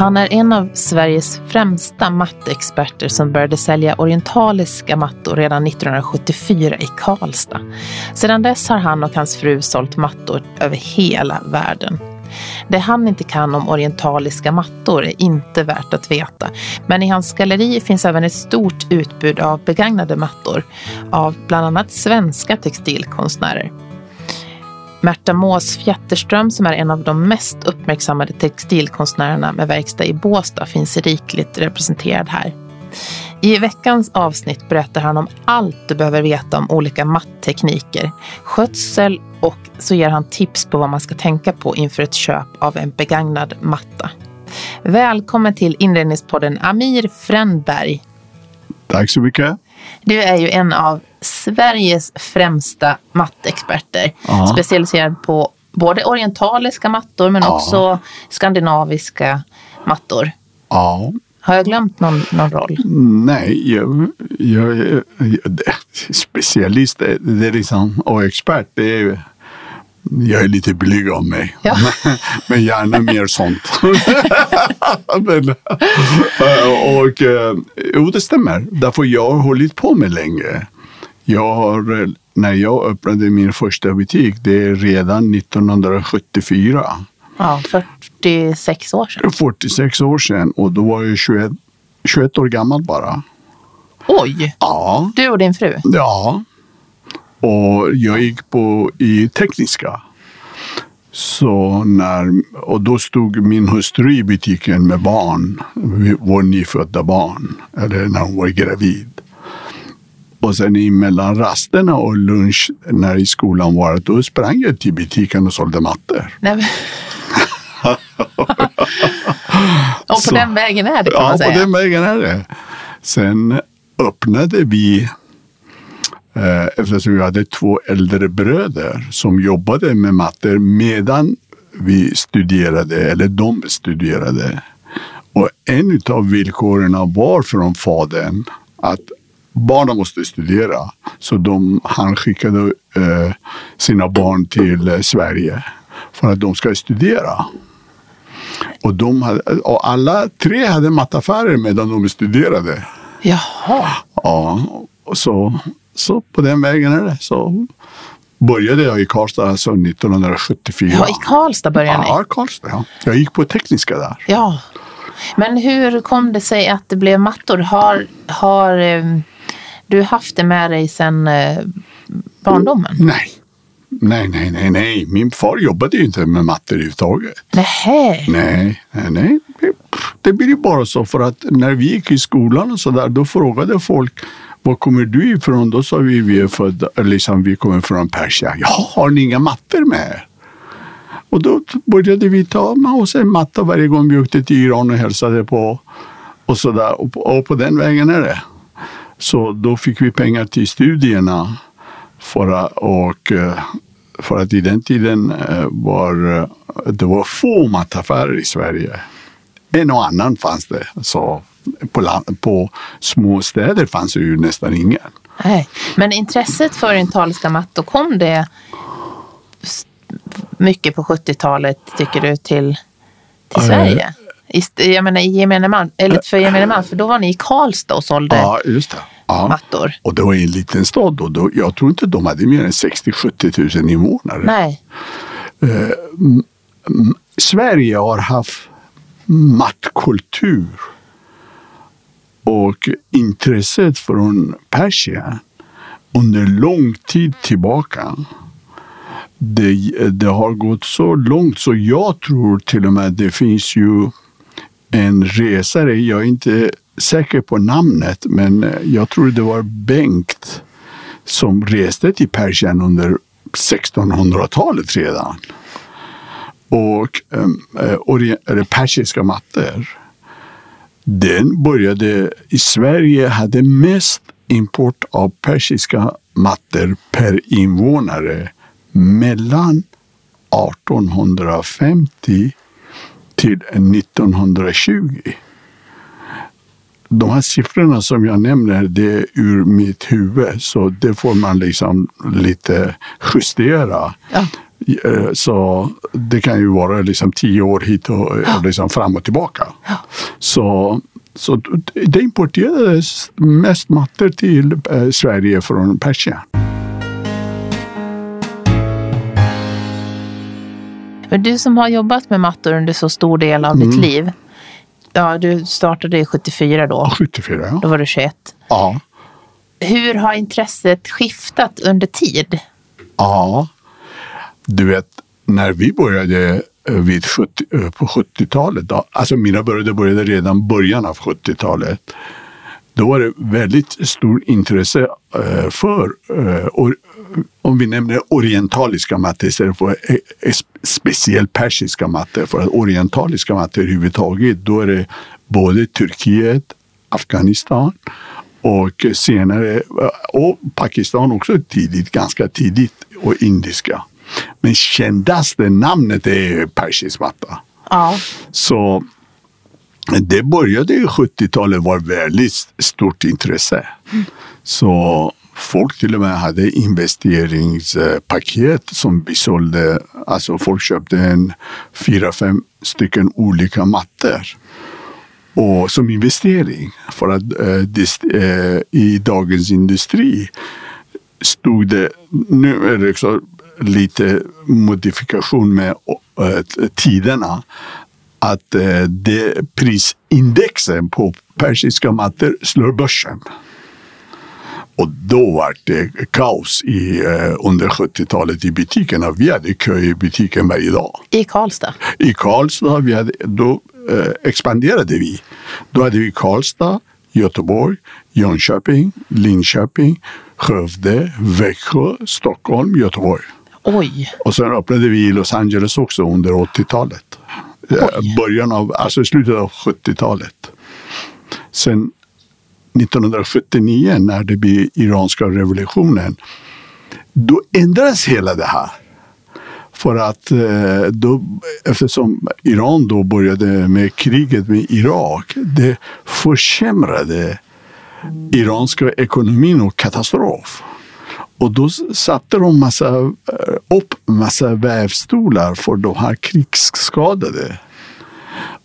Han är en av Sveriges främsta matteexperter som började sälja orientaliska mattor redan 1974 i Karlstad. Sedan dess har han och hans fru sålt mattor över hela världen. Det han inte kan om orientaliska mattor är inte värt att veta. Men i hans galleri finns även ett stort utbud av begagnade mattor av bland annat svenska textilkonstnärer. Märta Mås Fjätterström som är en av de mest uppmärksammade textilkonstnärerna med verkstad i Båstad finns rikligt representerad här. I veckans avsnitt berättar han om allt du behöver veta om olika matttekniker, skötsel och så ger han tips på vad man ska tänka på inför ett köp av en begagnad matta. Välkommen till inredningspodden Amir Frändberg. Tack så mycket. Du är ju en av Sveriges främsta mattexperter. Ja. Specialiserad på både orientaliska mattor men ja. också skandinaviska mattor. Ja. Har jag glömt någon, någon roll? Nej, jag, jag, jag specialist det är liksom, och expert, det är jag är lite blyg av mig, ja. men, gärna mer sånt. men, och, jo, det stämmer. Därför jag har hållit på med länge. Jag har, när jag öppnade min första butik, det är redan 1974. Ja, 46 år sedan. 46 år sedan och då var jag 21, 21 år gammal bara. Oj! Ja. Du och din fru? Ja. Och jag gick på i tekniska. Så när, och då stod min hustru i butiken med barn, vår nyfödda barn, eller när hon var gravid. Och sen mellan rasterna och lunch när i skolan var, då sprang jag till butiken och sålde mattor. Nej, och på så, den vägen är det kan ja, man säga. Ja, på den vägen är det. Sen öppnade vi eftersom vi hade två äldre bröder som jobbade med matter medan vi studerade, eller de studerade. Och en av villkoren var från fadern att barnen måste studera. Så de, han skickade eh, sina barn till eh, Sverige för att de ska studera. Och, de hade, och alla tre hade mattaffärer medan de studerade. Jaha. Ja, och så, så på den vägen är det. Så började jag i Karlstad alltså 1974. Ja, i Karlstad började ni? Ja, Karlstad. Ja. Jag gick på tekniska där. Ja. Men hur kom det sig att det blev mattor? Har, har eh, du haft det med dig sedan eh, barndomen? Nej. Nej, nej, nej, nej. Min far jobbade ju inte med matte överhuvudtaget. Nej. Nej, nej, nej. Det blir ju bara så för att när vi gick i skolan och så där, då frågade folk var kommer du ifrån? Då sa vi vi är födda, liksom vi kommer från Persien. Ja, har ni inga mattor med Och då började vi ta med oss en matta varje gång vi åkte till Iran och hälsade på. Och, så där. Och, på, och på den vägen är det. Så då fick vi pengar till studierna. För, och, eh, för att i den tiden eh, var eh, det var få mattaffärer i Sverige. En och annan fanns det. Så på, land, på små städer fanns det ju nästan ingen. Nej. Men intresset för orientaliska mattor, kom det mycket på 70-talet tycker du till, till Sverige? Jag menar gemene man, eller för gemene man, för då var ni i Karlstad och sålde ja, just det. Ja. mattor. Och det var i en liten stad då. då jag tror inte de hade mer än 60-70 000 invånare. Nej. Eh, Sverige har haft mattkultur och intresset från Persien under lång tid tillbaka. Det, det, har gått så långt så jag tror till och med det finns ju en resare, jag är inte säker på namnet, men jag tror det var Bengt som reste till Persien under 1600-talet redan. Och äh, persiska mattor. Den började i Sverige, hade mest import av persiska mattor per invånare mellan 1850 till 1920. De här siffrorna som jag nämner, det är ur mitt huvud, så det får man liksom lite justera. Ja. Eh, Så det kan ju vara liksom tio år hit och liksom fram och tillbaka. Så, så det importerades mest mattor till eh, Sverige från Persien. Men du som har jobbat med mattor under så stor del av Mm. ditt liv. Ja, du startade i 74 då. 74, ja. Då var du 21. ja. Hur har intresset skiftat under tid? Ja, du vet när vi började eh, vid 70, eh, på 70-talet, då, alltså mina började började redan början av 70-talet. Då var det väldigt stort intresse eh, för, or, om vi nämner orientaliska mattor istället för speciellt persiska mattor. För att orientaliska mattor överhuvudtaget, då är det både Turkiet, Afghanistan och senare, och Pakistan också tidigt, ganska tidigt, och indiska. Men kändaste namnet är persisk matta. Ja. Så det började i 70-talet var väldigt stort intresse. Så folk till och med hade investeringspaket som vi sålde. Alltså folk köpte en fyra, fem stycken olika mattor. Och som investering. För att eh, dis, eh, i Dagens Industri stod det, nu är det också lite modifikation med eh, tiderna, att eh, det prisindexen på persiska mattor slår börsen. Och då var det kaos i, eh, under 70-talet i butikerna. Vi hade kö i butiken varje dag. I Karlstad. I Karlstad vi hade, då expanderade vi. Då hade vi Karlstad, Göteborg, Jönköping, Linköping, Skövde, Växjö, Stockholm, Göteborg. Oj. Och sen öppnade vi i Los Angeles också under 80-talet. Eh, Början av, alltså slutet av 70-talet. Sen 1979 när det blev iranska revolutionen. Då ändrades hela det här. För att eh, då, eftersom Iran då började med kriget med Irak. Det försämrade iranska ekonomin och katastrof. Och då satte de massa, eh, upp massa vävstolar för de här krigsskadade.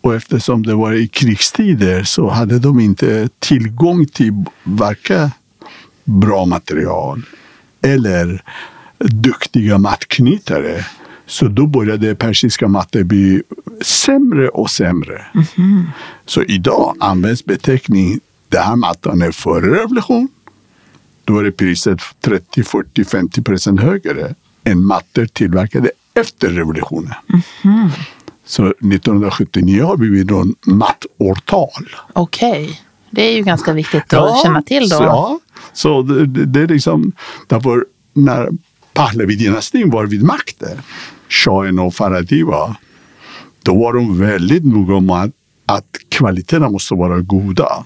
Och eftersom det var i krigstider så hade de inte tillgång till varken bra material eller duktiga mattknytare. Så då började persiska mattor bli sämre och sämre. Så idag används beteckning den här mattan är före revolution. Då är priset 30, 40, 50 procent högre än mattor tillverkade efter revolutionen. Så 1979 har vi då en mattårtal. Okej. Det är ju ganska viktigt att känna till då. Så, ja, så det, det, det är liksom därför när Pahlavi-dynastin var vid makten, shahen och Faradiva, då var de väldigt noga med att, att kvaliteterna måste vara goda.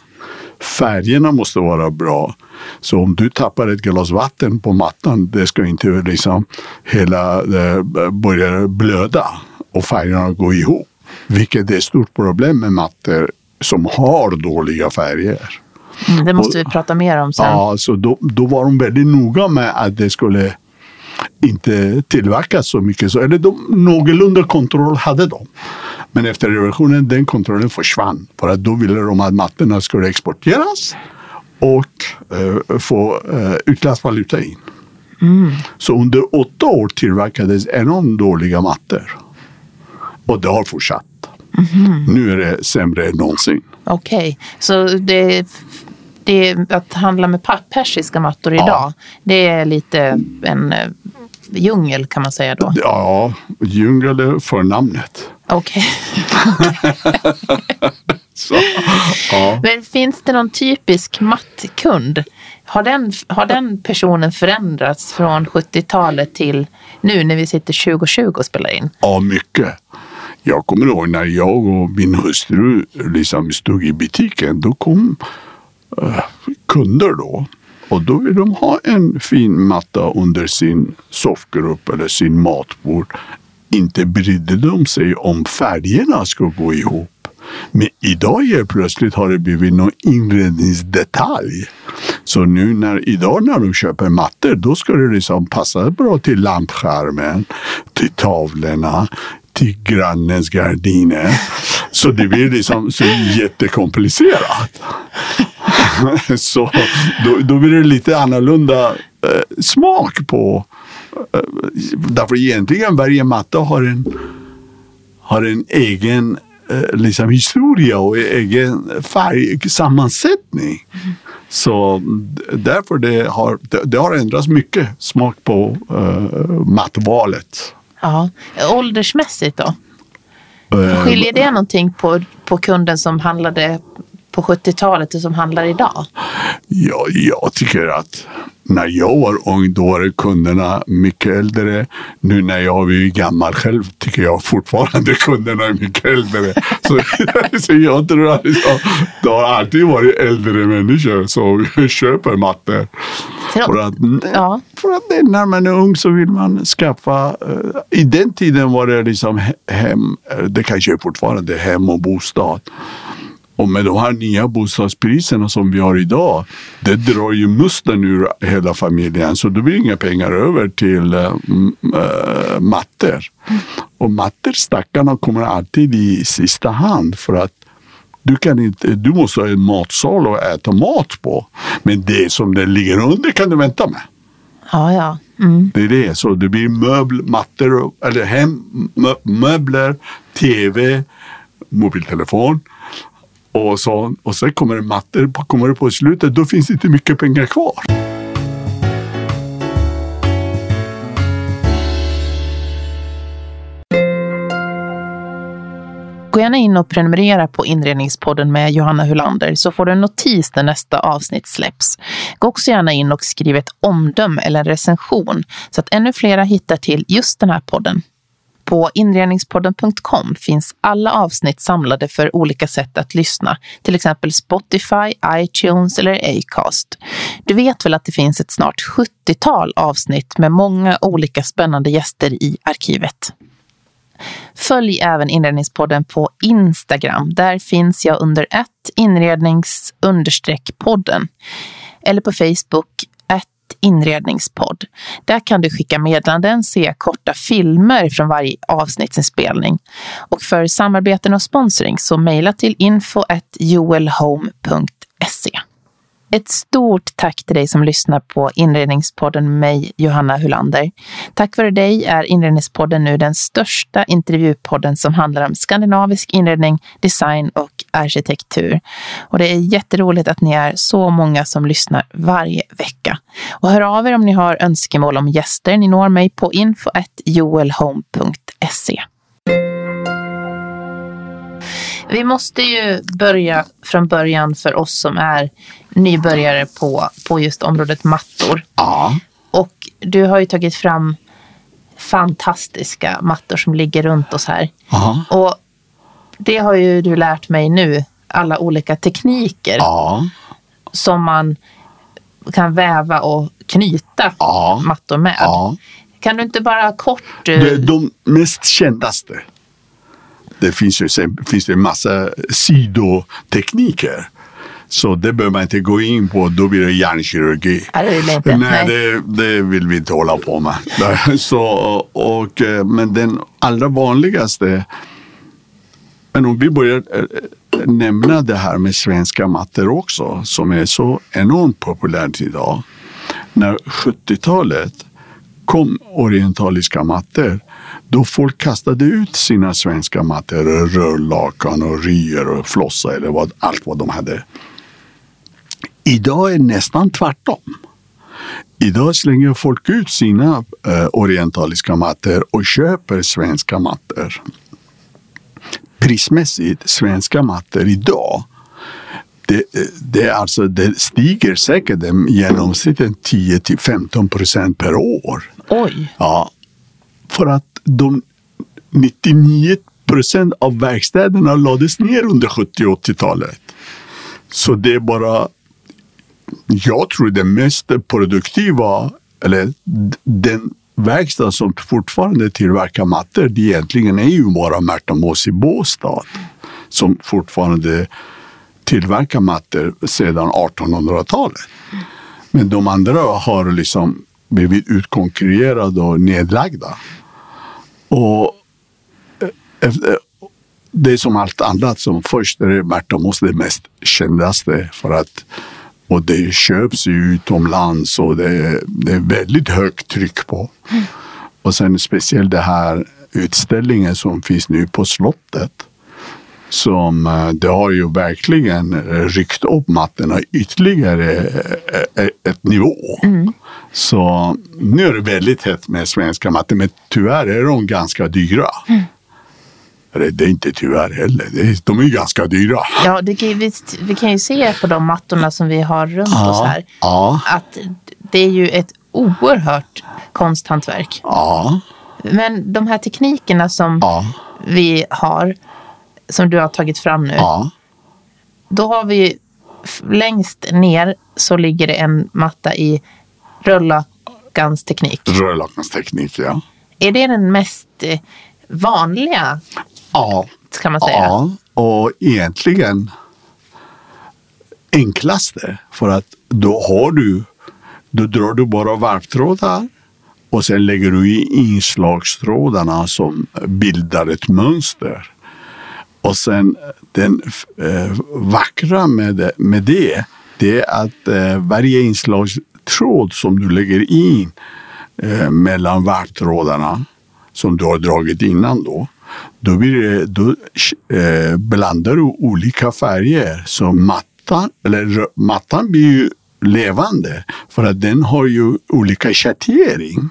Färgerna måste vara bra. Så om du tappar ett glas vatten på mattan, det ska inte liksom hela eh, börja blöda och färgerna gå ihop. Vilket är ett stort problem med mattor som har dåliga färger. Mm, det måste vi prata mer om sen. Ja, så då, då var de väldigt noga med att det skulle inte tillverkas så mycket. Så, eller de, någorlunda kontroll hade de. Men efter revolutionen, den kontrollen försvann. För att då ville de att mattorna skulle exporteras och eh, få eh, utlandsvaluta in. Så under åtta år tillverkades enormt dåliga mattor. Och det har fortsatt. Nu är det sämre än någonsin. Okej, så det, det, att handla med persiska mattor idag, det är lite en eh, djungel kan man säga då? Ja, djungel är förnamnet. Okej. Så, ja. Men finns det någon typisk mattkund? Har den, har den personen förändrats från 70-talet till nu när vi sitter 2020 och spelar in? ja, mycket. Jag kommer ihåg när jag och min hustru liksom stod i butiken. Då kom eh, kunder då. Och då vill de ha en fin matta under sin soffgrupp eller sin matbord. Inte brydde de sig om färgerna skulle gå ihop. Men idag helt plötsligt har det blivit någon inredningsdetalj Så nu när, idag när de köper mattor, då ska det liksom passa bra till lampskärmen, till tavlorna, till grannens gardiner. Så det blir liksom så jättekomplicerat. så då, då blir det lite annorlunda eh, smak på. Eh, därför egentligen varje matta har en, har en egen eh, liksom historia och egen färgsammansättning. Mm. Så därför det har, det, har ändrats mycket smak på uh, mattvalet. Ja. Åldersmässigt då? Skiljer det någonting på, på kunden som handlade på 70-talet och som handlar idag? Ja, jag tycker att när jag var ung då var kunderna mycket äldre. Nu när jag är gammal själv tycker jag fortfarande kunderna är mycket äldre. Så, så jag tror att det har alltid varit äldre människor som köper mattor. För att, ja. för att när man är ung så vill man skaffa. Uh, I den tiden var det liksom hem, eh, det kanske är fortfarande hem och bostad. Och med de här nya bostadspriserna som vi har idag, det drar ju musten ur hela familjen. Så det blir inga pengar över till äh, mattor. Och mattor, stackarna, kommer alltid i sista hand. För att du, kan inte, du måste ha en matsal att äta mat på. Men det som det ligger under kan du vänta med. Ja, ja. Mm. Det är det. Så det blir möbler, mattor, eller hem, möbler, tv, mobiltelefon och, så, och sen kommer det matte. kommer det på slutet, då finns det inte mycket pengar kvar. Gå gärna in och prenumerera på Inredningspodden med Johanna Hulander så får du en notis när nästa avsnitt släpps. Gå också gärna in och skriv ett omdöme eller en recension så att ännu flera hittar till just den här podden. På inredningspodden.com finns alla avsnitt samlade för olika sätt att lyssna, till exempel Spotify, iTunes eller Acast. Du vet väl att det finns ett snart 70-tal avsnitt med många olika spännande gäster i arkivet. Följ även Inredningspodden på Instagram. Där finns jag under ett inrednings podden. Eller på Facebook inredningspodd. Där kan du skicka meddelanden, se korta filmer från varje avsnittsinspelning. Och för samarbeten och sponsring så mejla till info.joelhome.se. Ett stort tack till dig som lyssnar på Inredningspodden med mig, Johanna Hulander. Tack vare dig är Inredningspodden nu den största intervjupodden som handlar om skandinavisk inredning, design och arkitektur. Och det är jätteroligt att ni är så många som lyssnar varje vecka. Och hör av er om ni har önskemål om gäster. Ni når mig på info.joelhome.se. Vi måste ju börja från början för oss som är nybörjare på, på just området mattor. Ja. Och du har ju tagit fram fantastiska mattor som ligger runt oss här. Ja. Och det har ju du lärt mig nu, alla olika tekniker ja. som man kan väva och knyta mattor med. Kan du inte bara kort... De, de mest kändaste. Det finns ju finns det en massa sidotekniker. Så det behöver man inte gå in på, då blir det hjärnkirurgi. Ja, det vill inte. Nej, Det, det, vill vi inte hålla på med. Så, och, eh, men den allra vanligaste men om vi börjar eh, nämna det här med svenska mattor också, som är så enormt populärt idag. När 70-talet kom orientaliska mattor, då folk kastade ut sina svenska mattor, rörlakan och ryer och flossa eller vad, allt vad de hade. Idag är det nästan tvärtom. Idag slänger folk ut sina eh, orientaliska mattor och köper svenska mattor prismässigt, svenska mattor idag, det, det, alltså, det stiger säkert genomsnittet 10 till 15 procent per år. Oj! Ja, för att de 99 procent av verkstäderna lades ner under 70 och 80-talet. Så det är bara, jag tror det mest produktiva, eller den verkstad som fortfarande tillverkar mattor, det egentligen är ju bara Märta Mås i Båstad som fortfarande tillverkar mattor sedan 1800-talet. Men de andra har liksom blivit utkonkurrerade och nedlagda. Och eh, efter, det är som allt annat. Som först är Märta det mest kändaste för att och det köps ju utomlands och det är, det är väldigt högt tryck på. Mm. Och sen speciellt det här utställningen som finns nu på slottet. Som eh, det har ju verkligen ryckt upp mattorna ytterligare eh, ett nivå. Mm. Så nu är det väldigt hett med svenska mattor, men tyvärr är de ganska dyra. Mm. Det är inte tyvärr heller. De är ganska dyra. Ja, det kan, vi, vi kan ju se på de mattorna som vi har runt ja, oss här. Ja. Att det är ju ett oerhört konsthantverk. Ja. Men de här teknikerna som ja. vi har, som du har tagit fram nu. Ja. Då har vi längst ner så ligger det en matta i rullakans teknik. Rullakans teknik, ja. Är det den mest eh, vanliga? Ja. Kan man säga. Ja, och egentligen enklaste. För att då har du, då drar du bara varvtrådar och sen lägger du i inslagstrådarna som bildar ett mönster. Och sen eh, den eh, vackra med det, med det, det är att eh, varje inslagstråd som du lägger in eh, mellan varvtrådarna som du har dragit innan då, då, blir då eh, blandar du olika färger. Så mattan, eller, mattan blir ju levande för att den har ju olika schattering.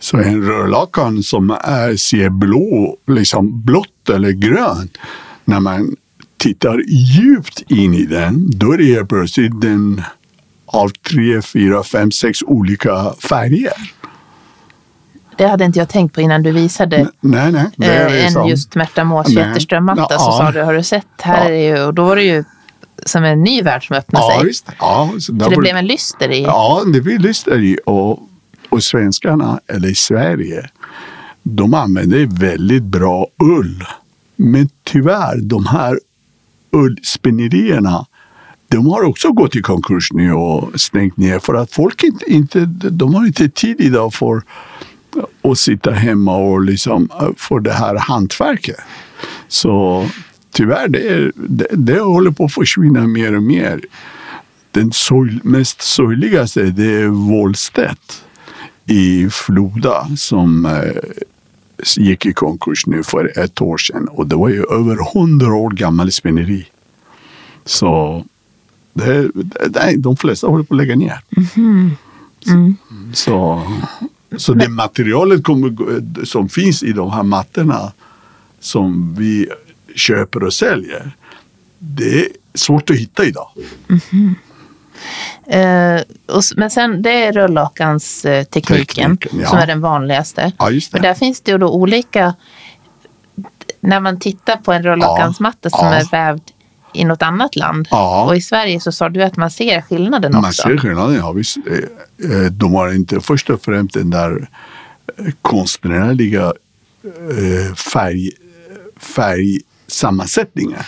Så en rörlakan som är, ser blå, liksom blått eller grönt, när man tittar djupt in i den, då är det plötsligt den av tre, fyra, fem, sex olika färger. Det hade inte jag tänkt på innan du visade nej, nej, eh, en som... just Märta Mås Jätterström-matta. Ja, så sa du, har du sett? Här ja. är ju, och då var det ju som en ny värld som öppnade ja, sig. Visst. Ja, så För det blev en lyster i. Ja, det blev lyster i. Och och svenskarna, eller i Sverige, de använder väldigt bra ull. Men tyvärr, de här ullspinnerierna, de har också gått i konkurs nu och stängt ner för att folk inte, inte de har inte tid idag för att sitta hemma och liksom eh, få det här hantverket. Så tyvärr, det, är, det, det håller på att försvinna mer och mer. Den sorg, mest sorgligaste det är Wåhlstedt i Floda som eh, gick i konkurs nu för ett år sedan. Och det var ju över hundra år gammal spinneri. Så det, det, de flesta håller på att lägga ner. Mm. Mm. Så, så det materialet kommer, som finns i de här mattorna som vi köper och säljer, det är svårt att hitta idag. Mm. Eh, och, men sen det är rullakanstekniken eh, ja. som är den vanligaste. Ja. Men där finns det ju då olika, när man tittar på en rullakansmatta ja. som är vävd i något annat land. Ja. Och i Sverige så sa du att man ser skillnaden också. Man ser skillnaden, ja visst. Eh, de har inte först och främst den där konstnärliga färg, färgsammansättningen.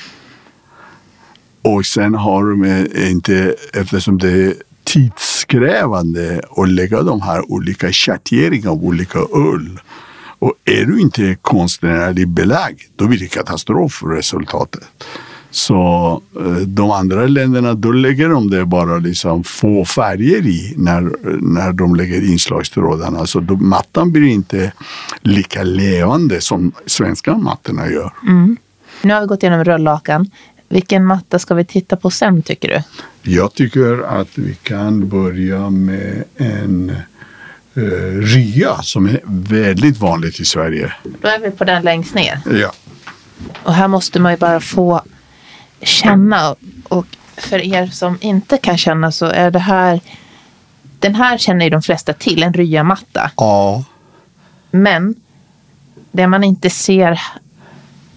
Och sen har de eh, inte, eftersom det är tidskrävande att lägga de här olika schatteringarna av olika ull. Och är du inte konstnärligt belagd, då blir det katastrof för resultatet. Så eh, de andra länderna, då lägger de det bara liksom få färger i när, när de lägger inslagstrådarna. Så då, mattan blir inte lika levande som svenska mattorna gör. Mm. Nu har vi gått igenom rullakan. Vilken matta ska vi titta på sen tycker du? Jag tycker att vi kan börja med en uh, rya som är väldigt vanligt i Sverige. Då är vi på den längst ner. Ja. Och här måste man ju bara få känna. Och för er som inte kan känna så är det här den här känner ju de flesta till, en ryamatta. Ja. Men det man inte ser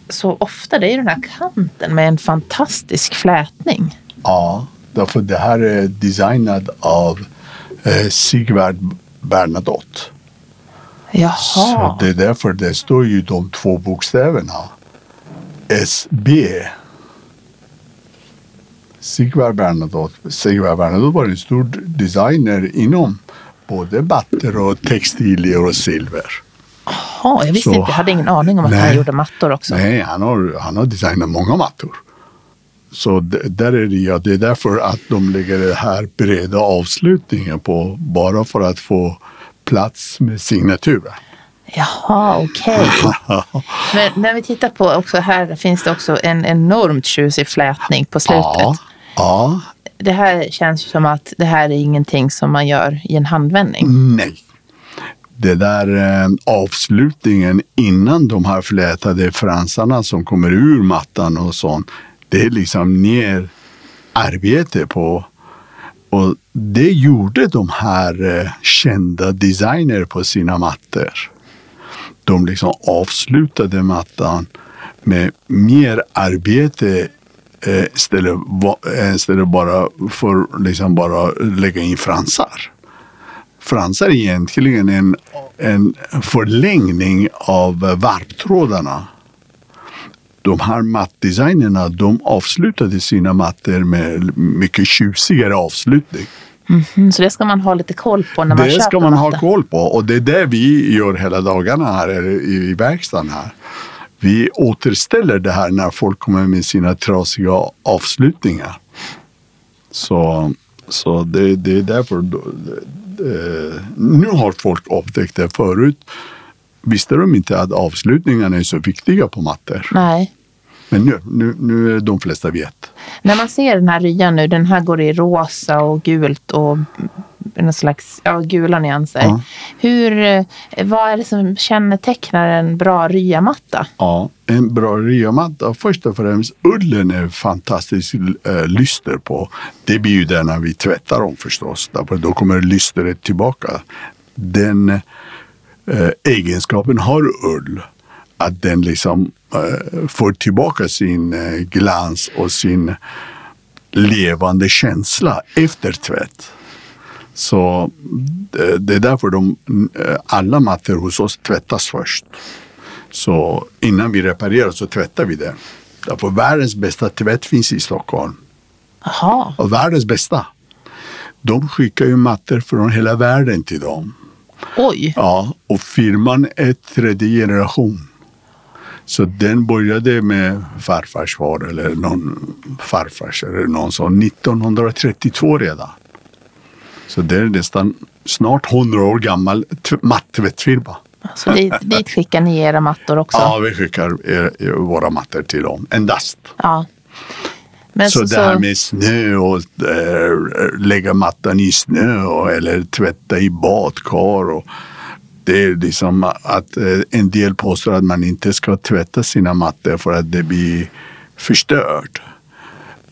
så ofta det är den här kanten med en fantastisk flätning. Ja, därför det här är designat av eh, Sigvard Bernadotte. Jaha. Så det är därför det står ju de två bokstäverna. SB. Sigvard Bernadotte. Sigvard Bernadotte var en stor designer inom både batter och textilier och silver. Jaha, jag visste Så- inte. Jag hade ingen aning om att Nej. han gjorde mattor också. Nej, han har, han har designat många mattor. Så d- där är det, ja, det är därför att de lägger det här breda avslutningen på bara för att få plats med signaturer. Jaha, okej. Men när vi tittar på också här finns det också en enormt tjusig flätning på slutet. Ja, ja, Det här känns som att det här är ingenting som man gör i en handvändning. nej. Det där eh, avslutningen innan de här flätade fransarna som kommer ur mattan och sånt. Det är liksom ner arbete på. Och det gjorde de här eh, kända designer på sina mattor. De liksom avslutade mattan med mer arbete eh, istället, va- eh, istället bara för liksom bara lägga in fransar. Fransar är egentligen en, en förlängning av varptrådarna. De här mattdesignerna de avslutade sina mattor med mycket tjusigare avslutning. Mm, så det ska man ha lite koll på när man Det köper ska man ha matta. koll på och det är det vi gör hela dagarna här i verkstaden här. Vi återställer det här när folk kommer med sina trasiga avslutningar. Så, så det, det är därför. Det, nu har folk upptäckt det förut. Visste de inte att avslutningarna är så viktiga på mattor. Nej. Men nu, nu, nu är de flesta vet. När man ser den här ryan nu, den här går i rosa och gult och någon slags ja, gula nyanser. Ja. Hur, eh, vad är det som kännetecknar en bra ryamatta? Ja, en bra ryamatta. Först och främst, ullen är fantastiskt äh, lyster på. Det blir ju det när vi tvättar dem förstås. Därför då kommer lystret tillbaka. Den äh, egenskapen har ull. Att den liksom äh, får tillbaka sin glans och sin levande känsla efter tvätt. Så det, är därför de, äh, alla mattor hos oss tvättas först. Så innan vi reparerar så tvättar vi det. Därför världens bästa tvätt finns i Stockholm. Jaha, Och världens bästa. De skickar ju mattor från hela världen till dem. oj. Ja, och firman är tredje generation. Så den började med farfars far eller någon farfars eller någon sån 1932 redan. Så det är nästan snart 100 år gammal mattvättfirma. Så dit, dit skickar ni era mattor också? Ja, vi skickar eh, våra mattor till dem. Endast. Ja. Men Så, så, det här med snö och äh, lägga mattan i snö och, eller tvätta i badkar. Och, det är liksom att eh, en del påstår att man inte ska tvätta sina mattor för att det blir förstört.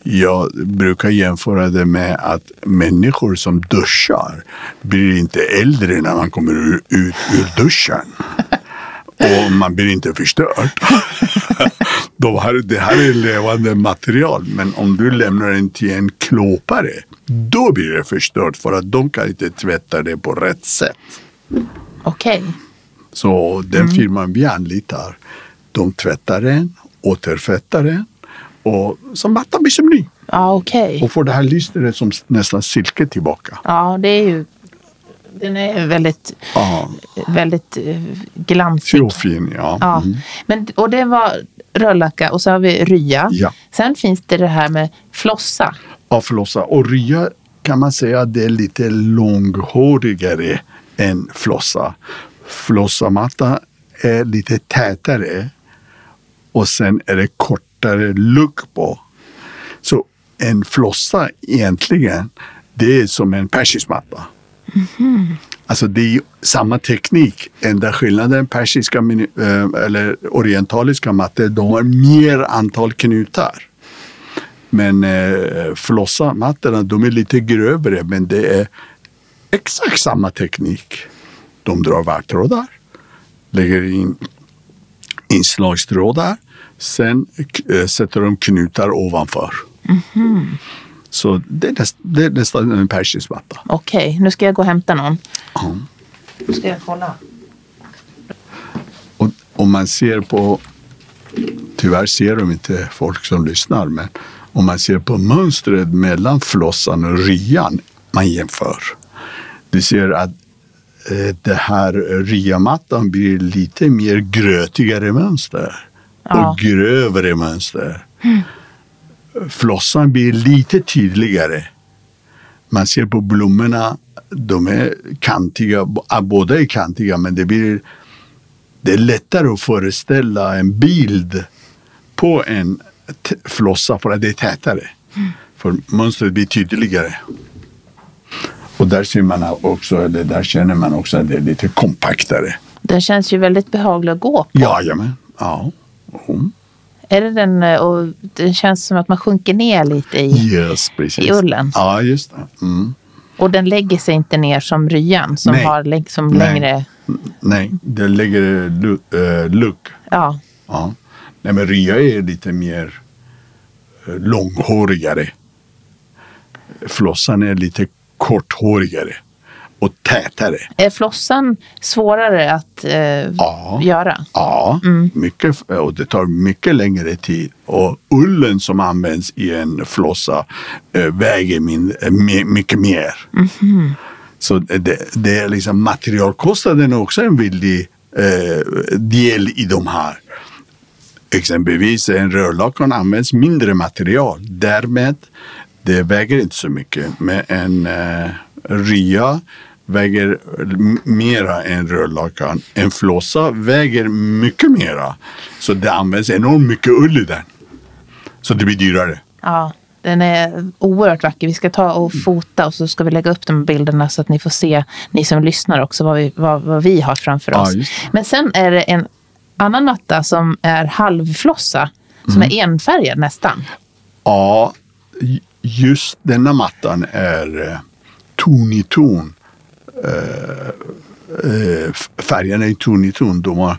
Jag brukar jämföra det med att människor som duschar blir inte äldre när man kommer ut ur duschen. Och man blir inte förstörd. De här, det här är levande material, men om du lämnar den till en klåpare, då blir det förstört för att de kan inte tvätta det på rätt sätt. okej. Så den firman vi anlitar, de tvättar den, återfettar den och så mattan blir som ny. Ja, okej. Och får det här lystret som nästan silke tillbaka. Ja, det är ju... Den är väldigt, Ja, väldigt eh, glansig. fjofin, ja. Ja. Mm. Men, och det var röllacka och så har vi rya. Ja. Sen finns det det här med flossa. Ja, flossa. Och rya kan man säga det är lite långhårigare än flossa. Flossamatta är lite tätare och sen är det kortare lugg på. Så en flossa egentligen, det är som en persismatta. Alltså det är samma teknik. Enda skillnaden persiska eh, eller orientaliska mattor, de har mer antal knutar. Men eh, flossamattorna, de är lite grövre, men det är exakt samma teknik. De drar varvtrådar, lägger in inslagstrådar, sen eh, sätter de knutar ovanför. Så det är, näst, det är nästan en persisk matta. Okej, nu ska jag gå och hämta någon. Ja. Nu ska jag kolla. Och om man ser på, tyvärr ser de inte folk som lyssnar, men om man ser på mönstret mellan flossan och ryan man jämför. Du ser att eh, det här ryamattan blir lite mer grötigare mönster Ja. och grövre mönster. Flossan blir lite tydligare. Man ser på blommorna, de är kantiga, ah, båda är kantiga men det blir det är lättare att föreställa en bild på en flossa för att det är tätare. För mönstret blir tydligare. Och där ser man också, eller där känner man också att det är lite kompaktare. Den känns ju väldigt behaglig att gå på. Jajamän. Ja. Mm. Är det den, eh, och det känns som att man sjunker ner lite i. Yes, precis. I ullen. Ja, just det. Mm. Och den lägger sig inte ner som ryan som Nej. har liksom Nej. längre. Nej, det lägger lu- luck. Ja, Ja. Nej, men rya är lite mer eh, långhårigare. Flossan är lite korthårigare och tätare. är flossan svårare att eh, Ja. göra? Ja, mycket, och det tar mycket längre tid. Och ullen som används i en flossa eh, väger min, eh, mycket mer. Så det, det är liksom materialkostnaden är också en väldig eh, del i de här. Exempelvis en rörlakan används mindre material. Därmed det väger inte så mycket. Men en eh, rya väger mera än rörlakan. En flossa väger mycket mera. Så det används enormt mycket ull i den. Så det blir dyrare. Ja, den är oerhört vacker. Vi ska ta och fota och så ska vi lägga upp de bilderna så att ni får se, ni som lyssnar också, vad vi, vad, vad vi har framför Ja, oss. det. Men sen är det en annan matta som är halvflossa, som Mm. är enfärgad nästan. Ja, just denna mattan är eh, ton i ton. Eh, eh, färgerna är ton i ton. De har,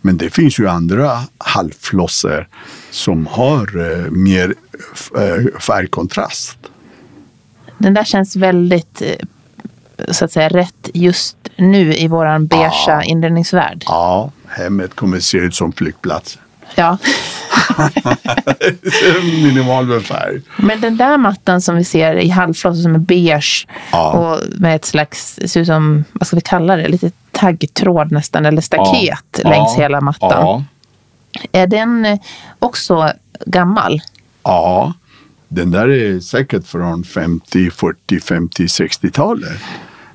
men det finns ju andra halvflossor som har eh, mer eh, färgkontrast. Den där känns väldigt, eh, så att säga, rätt just nu i våran beigea inredningsvärld. Ja, hemmet kommer se ut som flygplats. Ja. Minimal med färg. Men den där mattan som vi ser i halvfloss som är beige Ja. och med ett slags, ser ut som, vad ska vi kalla det, lite taggtråd nästan eller staket Ja, längs ja, hela mattan. Ja, Är den eh, också gammal? Ja, den där är säkert från 50, 40, 50, 60-talet.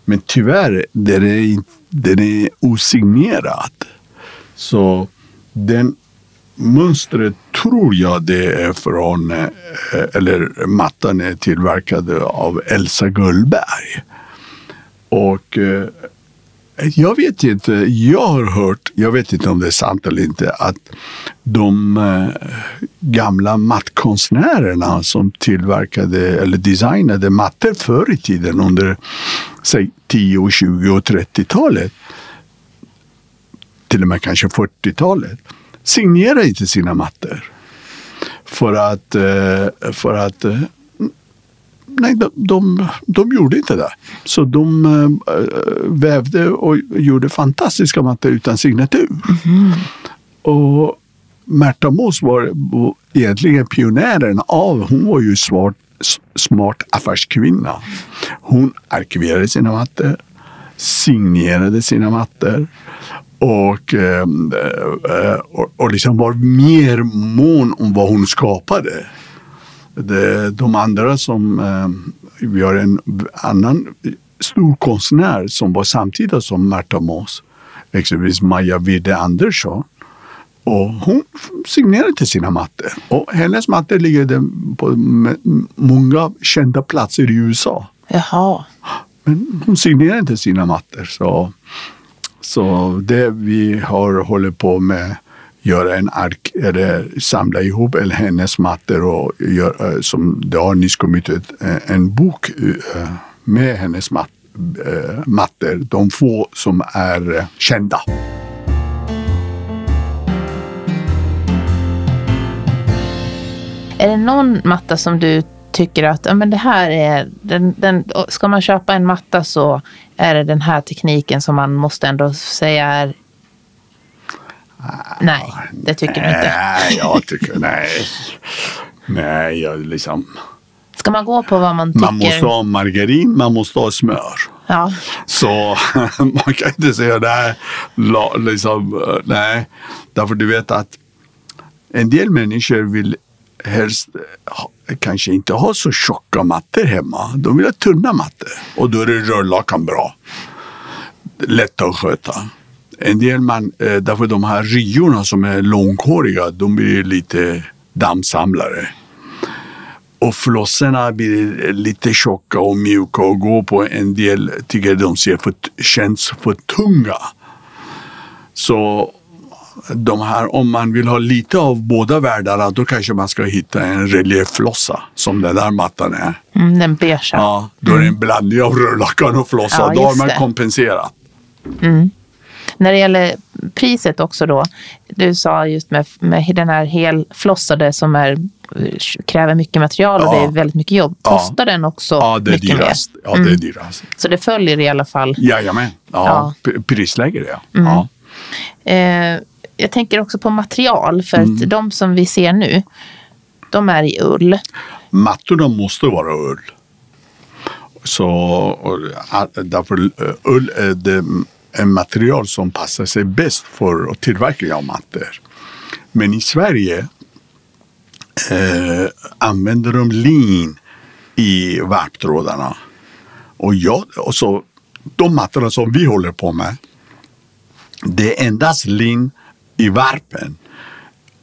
Men tyvärr, den är, den är osignerad. Så den mönstret tror jag det är från, eh, eller mattan är tillverkad av Elsa Gullberg. Och eh, jag vet inte, jag har hört, jag vet inte om det är sant eller inte, att de eh, gamla mattkonstnärerna som tillverkade eller designade mattor förr i tiden under säg 10, 20 och 30-talet, till och med kanske 40-talet, signerade inte sina mattor. För att, eh, för att eh, nej, de, de, de gjorde inte det. Så de eh, vävde och gjorde fantastiska mattor utan signatur. Och Märta Moos var egentligen pionjären av, hon var ju smart, smart affärskvinna. Hon arkiverade sina mattor, signerade sina mattor och, eh, eh, och, och liksom var mer mån om vad hon skapade. De andra som, eh, vi har en annan stor konstnär som var samtida som Märta Moos, exempelvis Maja Widde Andersson. Och hon signerade till sina mattor. Och hennes mattor ligger på många kända platser i USA. Jaha. Men hon signerade inte sina mattor. Så, så det vi har hållit på med göra en ark, eller samla ihop eller hennes mattor och gör, eh, som det har nyss kommit ut eh, en bok eh, med hennes mat, mattor. De få som är kända. Är det någon matta som du tycker att ja, men det här är, den, den, ska man köpa en matta så är det den här tekniken som man måste ändå säga är Nej, det tycker du inte. Nej, jag tycker nej. Nej, jag liksom... Ska man gå på vad man tycker? Man måste ha margarin, man måste ha smör. Ja. Så man kan inte säga nej, liksom, eh, nej. Därför du vet att en del människor vill helst kanske inte ha så tjocka mattor hemma. De vill ha tunna mattor och då är det rörlakan bra. Lätt att sköta. En del man, eh, därför de här ryorna som är långhåriga, de blir lite dammsamlare. Och flossorna blir lite tjocka och mjuka och gå på. En del tycker de ser för, känns för tunga. Så de här, om man vill ha lite av båda världarna då kanske man ska hitta en reliefflossa som den där mattan är. Mm, den beigea. Ja, då är det en blandning av rörlakan och flossa. Ja, då har man det. kompenserat. När det gäller priset också då. Du sa just med, med den här helflossade som är, kräver mycket material och Ja. det är väldigt mycket jobb. Ja. Kostar den också Ja, det är mycket dyrast. mer? Mm. Ja, det är dyrast. Så det följer i alla fall. Jajamän. Ja, Ja. ja. Prisläge ja. Mm. ja. Eh, jag tänker också på material. För Mm. att de som vi ser nu, de är i ull. Mattorna måste vara ull. Så därför eh, ull är det en material som passar sig bäst för att tillverka av mattor. Men i Sverige eh, använder de lin i värptrådarna. Och, jag, och så, de mattorna som vi håller på med, det är endast lin i varpen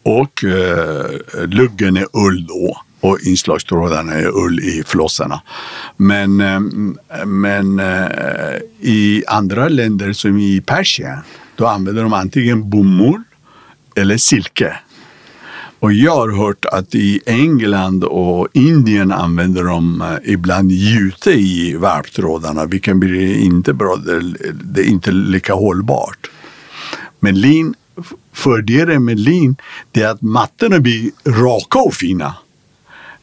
Och eh, luggen är ull då och inslagstrådarna är ull i flossarna. Men, eh, men eh, i andra länder som i Persien då använder de antingen bomull eller silke. Och jag har hört att i England och Indien använder de eh, ibland jute i varptrådarna vilket blir inte bra. Det, det är inte lika hållbart. Men lin, fördelen med lin det är att mattorna blir raka och fina.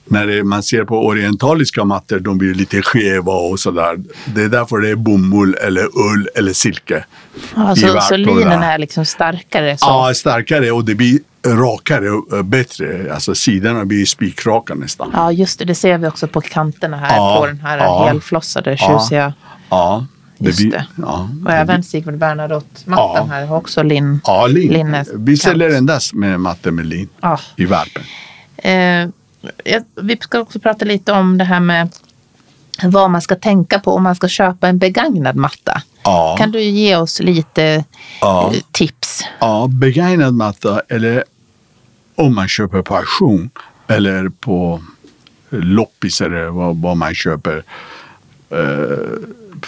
När man ser på orientaliska mattor, de blir lite skeva och sådär. Det är därför det är bomull eller ull eller silke. I så, linen är liksom starkare. Så. Ja, starkare och det blir rakare och eh, bättre. Alltså sidorna blir spikraka nästan. Ja, just det. Det ser vi också på kanterna här Ja, på den här ja. helflossade tjusiga. Ja, Just blir, det. Ja, Och även Sigvard Bernadotte-mattan Ja. här har också lin. ja, lin. linne- Vi säljer endast med mattor med lin Ja. i värpen. Eh, vi ska också prata lite om det här med vad man ska tänka på om man ska köpa en begagnad matta. Ja. Kan du ge oss lite Ja. eh, tips? Ja, begagnad matta eller om man köper på auktion eller på loppis eller vad, vad man köper. Eh,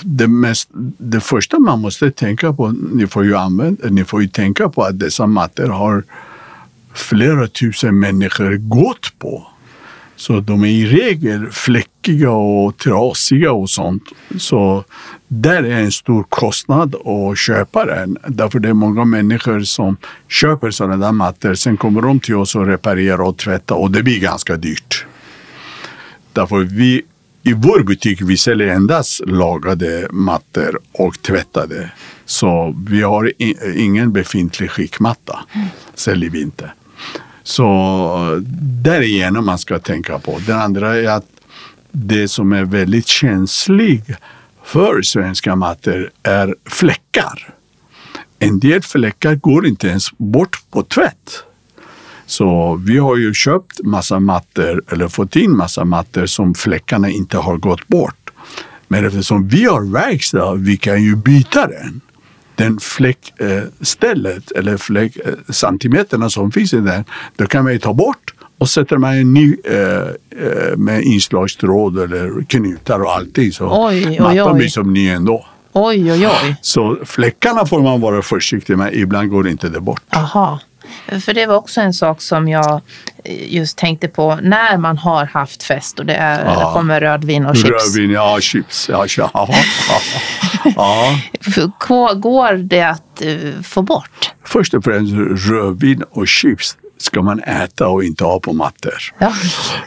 det, mest, det första man måste tänka på, ni får, ju använda, ni får ju tänka på att dessa mattor har flera tusen människor gått på. Så de är i regel fläckiga och trasiga och sånt. Så där är en stor kostnad att köpa den. Därför det är många människor som köper sådana där mattor. Sen kommer de till oss och reparerar och tvättar och det blir ganska dyrt. Därför vi i vår butik vi säljer endast lagade mattor och tvättade. Så vi har ingen befintlig skickmatta. Säljer vi inte. Så därigenom man ska tänka på. Det andra är att det som är väldigt känsligt för svenska mattor är fläckar. En del fläckar går inte ens bort på tvätt. Så vi har ju köpt massa mattor eller fått in massa mattor som fläckarna inte har gått bort. Men eftersom vi har verkstad, vi kan ju byta den. Den fläckstället eller fläck, eh, centimeterna som finns i den, då kan vi ta bort och sätter man en ny eh, eh, med inslagstråd eller knutar och allting så Oj, oj, mattan oj. blir som ny ändå. Oj, oj, oj. Så fläckarna får man vara försiktig med, ibland går inte det bort. Aha. För det var också en sak som jag eh, just tänkte på när man har haft fest och det, är, Ja. det kommer rödvin och chips. Rödvin, ja chips. Ja, ja, ja, Går det att eh, få bort? Först och främst rödvin och chips ska man äta och inte ha på mattor. Ja.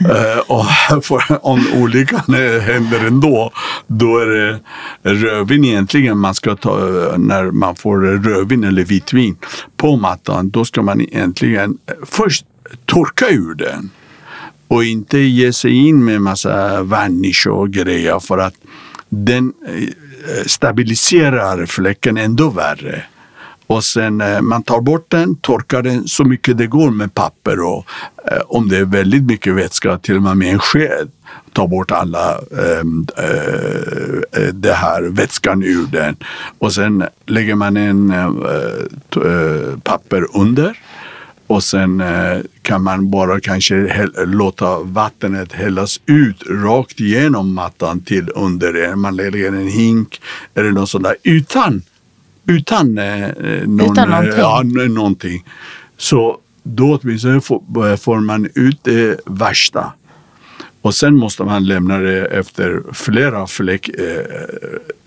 Eh, och för, om olyckan händer ändå, då är det rödvin egentligen man ska ta, när man får rödvin eller vitvin på mattan, då ska man egentligen först torka ur den. Och inte ge sig in med massa varnish och grejer för att den eh, stabiliserar fläcken ändå värre. Och sen eh, man tar bort den, torkar den så mycket det går med papper och eh, om det är väldigt mycket vätska, till och med med en sked, ta bort alla ehm, eh, eh, det här vätskan ur den. Och sen lägger man en eh, eh papper under och sen eh, kan man bara kanske låta vattnet hällas ut rakt igenom mattan till under. Man lägger en hink eller något sånt där utan utan, eh, någon, utan någonting. Ja, någonting. Så då åtminstone får, får man ut det värsta. Och sen måste man lämna det efter flera fläck, äh,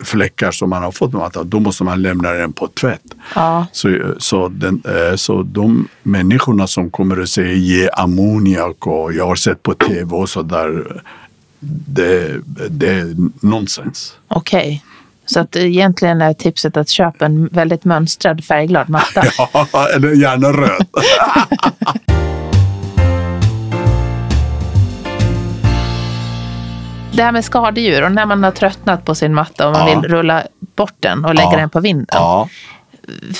fläckar som man har fått med Då måste man lämna den på tvätt. Ja. Så, så, den, äh, så de människorna som kommer att säga ge ammoniak och jag har sett på tv och så där. Det, det är nonsens. Okej. Okay. Så att egentligen är tipset att köpa en väldigt mönstrad färgglad matta. ja, eller gärna röd. det här med skadedjur och när man har tröttnat på sin matta och man ja. vill rulla bort den och lägga ja. den på vinden. Ja.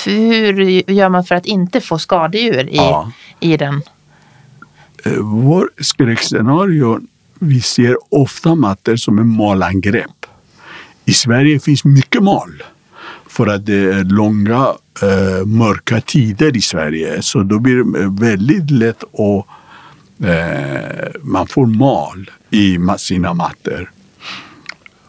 Hur gör man för att inte få skadedjur i, i den? Eh, vår skräckscenario, vi ser ofta mattor som en malangrepp. I Sverige finns mycket mal för att det är långa eh, mörka tider i Sverige. Så då blir det eh, väldigt lätt att eh, man får mal i sina mattor.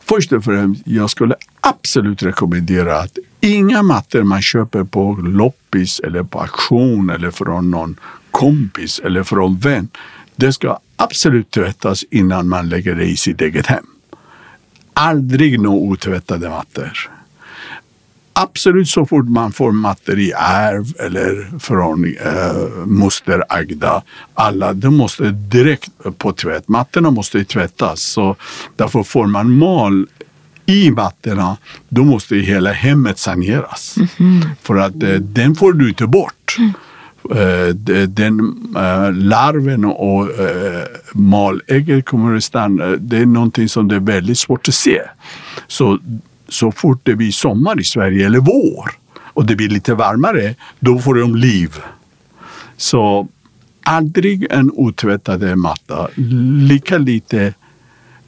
Först och främst, jag skulle absolut rekommendera att inga mattor man köper på loppis eller på auktion eller från någon kompis eller från vän. Det ska absolut tvättas innan man lägger det i sitt eget hem aldrig nå otvättade mattor. Absolut så fort man får mattor i arv eller från eh, moster Agda, alla, de måste direkt på tvätt. Mattorna måste tvättas, så därför får man mal i mattorna, då måste hela hemmet saneras. Mm -hmm. För att eh, den får du inte bort. Mm. Eh, den eh, larven och eh, malägget kommer att stanna. Det är någonting som det är väldigt svårt att se. Så, så fort det blir sommar i Sverige eller vår och det blir lite varmare, då får de liv. Så aldrig en otvättad matta. Lika lite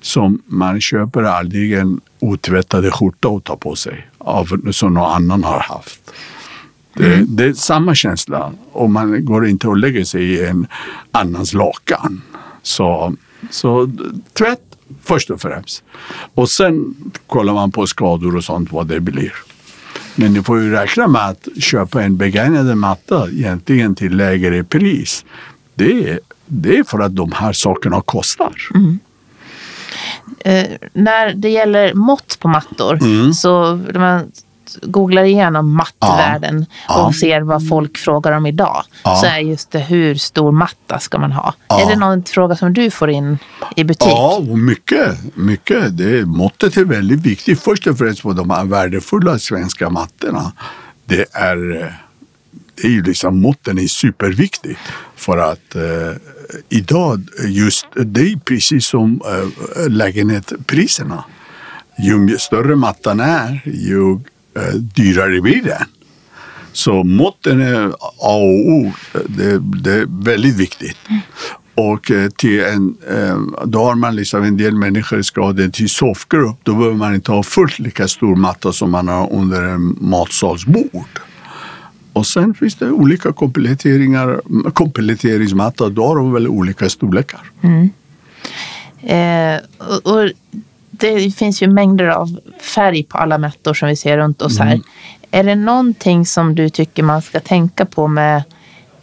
som man köper aldrig en otvättad skjorta att ta på sig av, som någon annan har haft. Det, mm. det, är samma känsla och man går inte och lägger sig i en annans lakan. Så, så tvätt först och främst. Och sen kollar man på skador och sånt vad det blir. Men ni får ju räkna med att köpa en begagnad matta egentligen till lägre pris. Det det är för att de här sakerna kostar. Mm. Eh, när det gäller mått på mattor mm. så man googlar igenom mattvärlden ja. och ser vad folk frågar om idag ja. så är just det hur stor matta ska man ha? Ja. Är det någon fråga som du får in i butik? Ja, mycket. mycket. Det, måttet är väldigt viktigt. Först och främst på de här värdefulla svenska mattorna. Det är, det är ju liksom måtten är superviktigt för att eh, idag just det är precis som eh, lägenhetspriserna. Ju större mattan är, ju Eh, dyrare blir den. Så måtten är A och O. Det, det är väldigt viktigt. Mm. Och eh, till en, eh, då har man liksom en del människor skadade till soffgrupp. Då behöver man inte ha fullt lika stor matta som man har under en matsalsbord. Och sen finns det olika kompletteringar, kompletteringsmatta. Då har de väl olika storlekar. Mm. Eh, och, och det finns ju mängder av färg på alla mattor som vi ser runt oss här. Mm. Är det någonting som du tycker man ska tänka på med,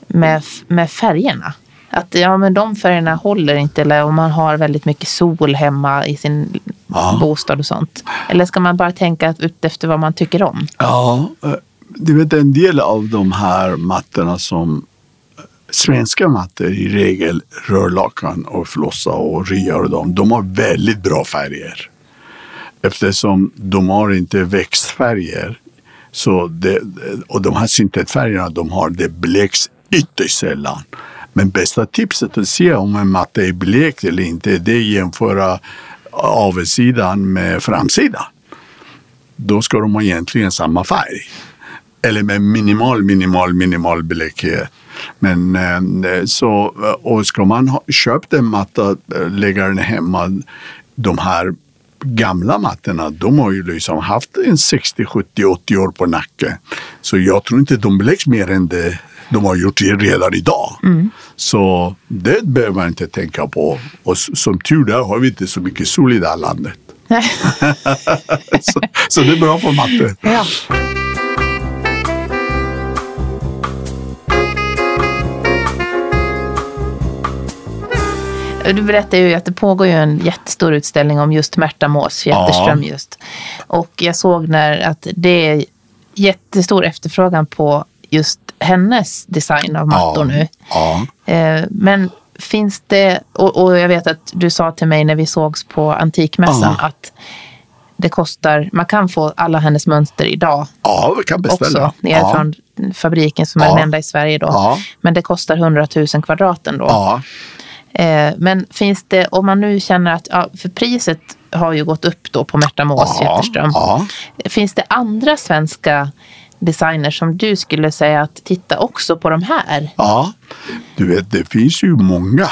med, med färgerna? Att ja, men de färgerna håller inte eller om man har väldigt mycket sol hemma i sin ja. bostad och sånt. Eller ska man bara tänka ut efter vad man tycker om? Ja, eh, du vet en del av de här mattorna som svenska mattor i regel, rörlakan och flossa och rya och dem, de har väldigt bra färger. Eftersom de har inte växtfärger. Så det, och de här syntetfärgerna de har, det bleks ytterst sällan. Men bästa tipset att se om en matta är blekt eller inte, det är att jämföra avsidan med framsidan. Då ska de ha egentligen samma färg. Eller med minimal, minimal, minimal blekhet. Men eh, så, och ska man ha köpt en matta, eh, lägga den hemma, de här gamla mattorna, de har ju liksom haft en 60, 70, 80 år på nacken. Så jag tror inte de beläggs mer än det de har gjort redan idag. Mm. Så det behöver man inte tänka på. Och som tur är har vi inte så mycket sol i det här landet. så, så, det är bra för matte. Ja. Du berättade ju att det pågår ju en jättestor utställning om just Märta Mås Jätterström ja. just. Och jag såg när att det är jättestor efterfrågan på just hennes design av mattor ja. nu. Ja. Eh, men finns det, och, jag vet att du sa till mig när vi sågs på Antikmässan att det kostar, man kan få alla hennes mönster idag. Ja, vi kan beställa. Också, nerifrån ja. fabriken som är den enda i Sverige då. Men det kostar 100 000 kvadraten då. Eh, men finns det, om man nu känner att, ja, för priset har ju gått upp då på Märta Mås ja. Ja. Finns det andra svenska designers som du skulle säga att titta också på de här? Ja, du vet det finns ju många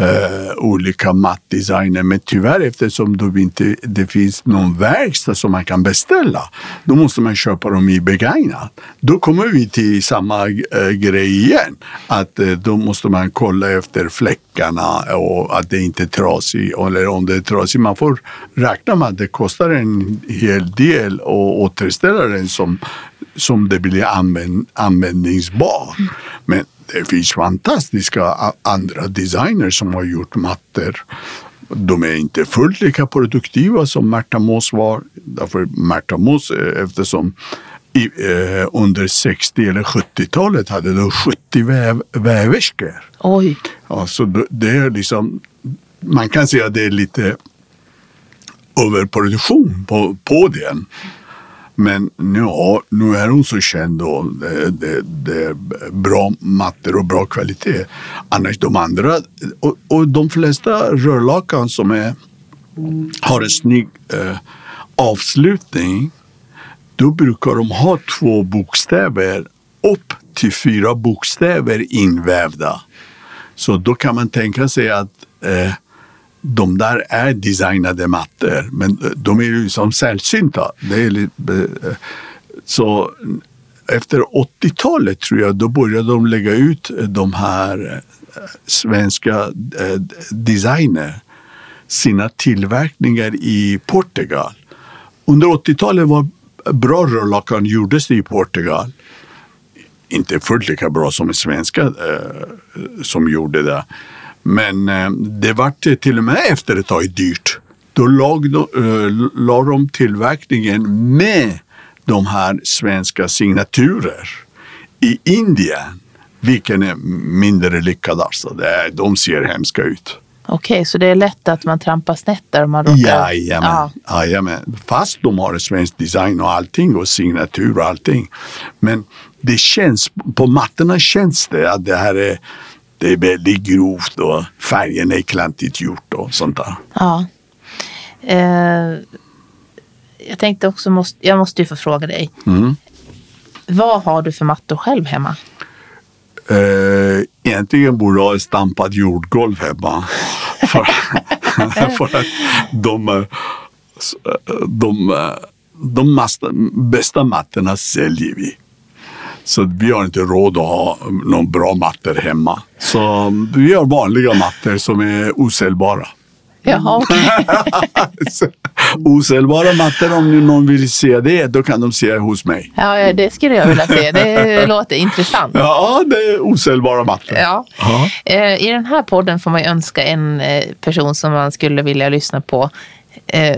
eh, olika mattdesigner. Men tyvärr eftersom det inte det finns någon verkstad som man kan beställa, då måste man köpa dem i begagnat. Då kommer vi till samma eh, grej igen. Att eh, då måste man kolla efter fläckarna och att det inte är trasigt. Eller om det är trasigt, man får räkna med att det kostar en hel del att återställa den som, som det blir använd, användningsbar. Men det finns fantastiska andra designers som har gjort mattor. De är inte fullt lika produktiva som Märta Moss var. Därför Märta Moss, eh, eftersom i, eh, under 60 eller 70-talet hade de 70 väv, väverskor. Oj! Ja, så det är liksom, man kan säga att det är lite överproduktion på, på den. Men nu, nu är hon så känd och det, det, det, är bra mattor och bra kvalitet. Annars de andra, och, och de flesta rörlakan som är, har en snygg eh, avslutning, då brukar de ha två bokstäver upp till fyra bokstäver invävda. Så då kan man tänka sig att eh, de där är designade mattor, men de är ju som sällsynta. Det är lite, så efter 80-talet tror jag, då började de lägga ut de här eh, svenska eh, designer sina tillverkningar i Portugal. Under 80-talet var bra rörlakan gjordes i Portugal. Inte fullt lika bra som svenska eh, som gjorde det. Men eh, det vart till och med efter ett tag dyrt. Då lag de, eh, la de tillverkningen med de här svenska signaturer i Indien. Vilken är mindre lyckad alltså. De ser hemska ut. Okej, så det är lätt att man trampar snett där man råkar... Jajamän, ja. jajamän. Fast de har svensk design och allting och signatur och allting. Men det känns, på mattorna känns det att det här är det är väldigt grovt och färgen är klantigt gjort och sånt där. Ja. Eh, jag tänkte också, måste, jag måste ju få fråga dig. Mm. Vad har du för mattor själv hemma? Eh, egentligen borde jag ha stampat jordgolv hemma. för, för att de, de, de, de bästa mattorna säljer vi. Så vi har inte råd att ha någon bra mattor hemma. Så vi har vanliga mattor som är osäljbara. Jaha, okay. Osäljbara mattor, om någon vill se det, då kan de se hos mig. Ja, det skulle jag vilja se. Det låter intressant. Ja, det är osäljbara mattor. Ja. Eh, I den här podden får man önska en eh, person som man skulle vilja lyssna på eh,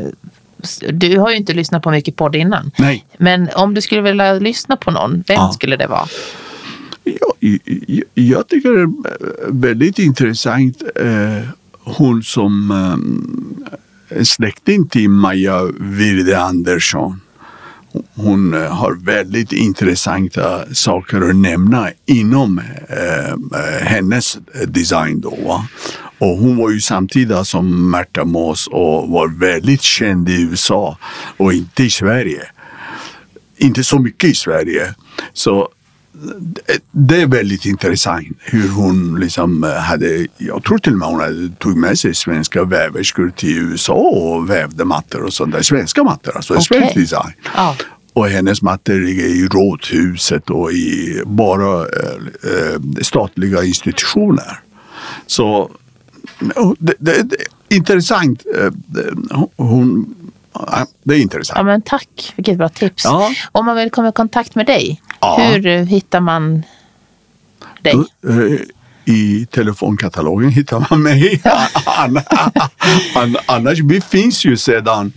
du har ju inte lyssnat på mycket podd innan. Nej. Men om du skulle vilja lyssna på någon, vem ja. skulle det vara? Ja, jag, jag tycker det är väldigt intressant. Eh, hon som eh, släkting till Maja Virde Andersson hon eh, har väldigt intressanta saker att nämna inom eh, eh, hennes design. Då, va? Och hon var ju samtida som Märta Moss och var väldigt känd i USA och inte i Sverige. Inte så mycket i Sverige. Så det är väldigt intressant hur hon liksom hade, jag tror till och med hon hade tog med sig svenska väverskor till USA och vävde mattor och sånt där. Svenska mattor, alltså okay. svensk design. Ja. Och hennes mattor ligger i Rådhuset och i bara äh, statliga institutioner. Så det, det, det intressant. Eh, hon, det är intressant. Ja, men tack, vilket bra tips. Ja. Om man vill komma i kontakt med dig, ja. hur hittar man dig? Eh, I telefonkatalogen hittar man mig. Annars, vi finns ju sedan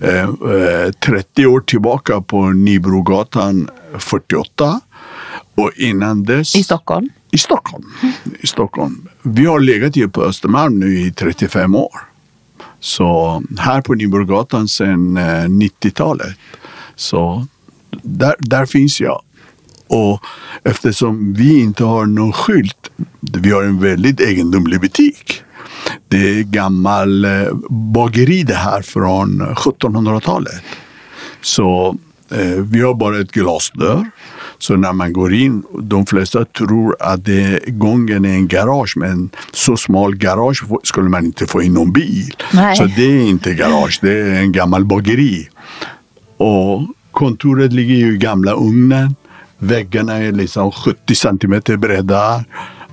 eh, 30 år tillbaka på Nybrogatan 48. Och innan dess... I Stockholm? I Stockholm. I Stockholm. Vi har legat ju på Östermalm nu i 35 år. Så här på Nyborggatan sedan 90-talet. Eh, Så där, där finns jag. Och eftersom vi inte har någon skylt, vi har en väldigt egendomlig butik. Det är gammal eh, bageri det här från 1700-talet. Så eh, vi har bara ett glasdörr. Så när man går in, de flesta tror att det, gången är en garage, men så smal garage skulle man inte få in någon bil. Nej. Så det är inte garage, det är en gammal bageri. Och kontoret ligger ju i gamla ugnen. Väggarna är liksom 70 centimeter breda.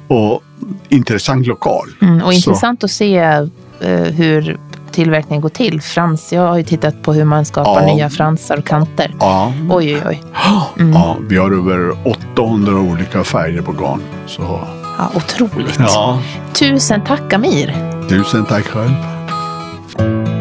Och intressant lokal. Mm, och intressant så. att se uh, hur tillverkningen går till. Frans, jag har ju tittat på hur man skapar ja. nya fransar och kanter. Ja. Oj, oj, oj. Mm. Ja, vi har över 800 olika färger på garn. Så. Ja, otroligt. Ja. Tusen tack Amir. Tusen tack själv.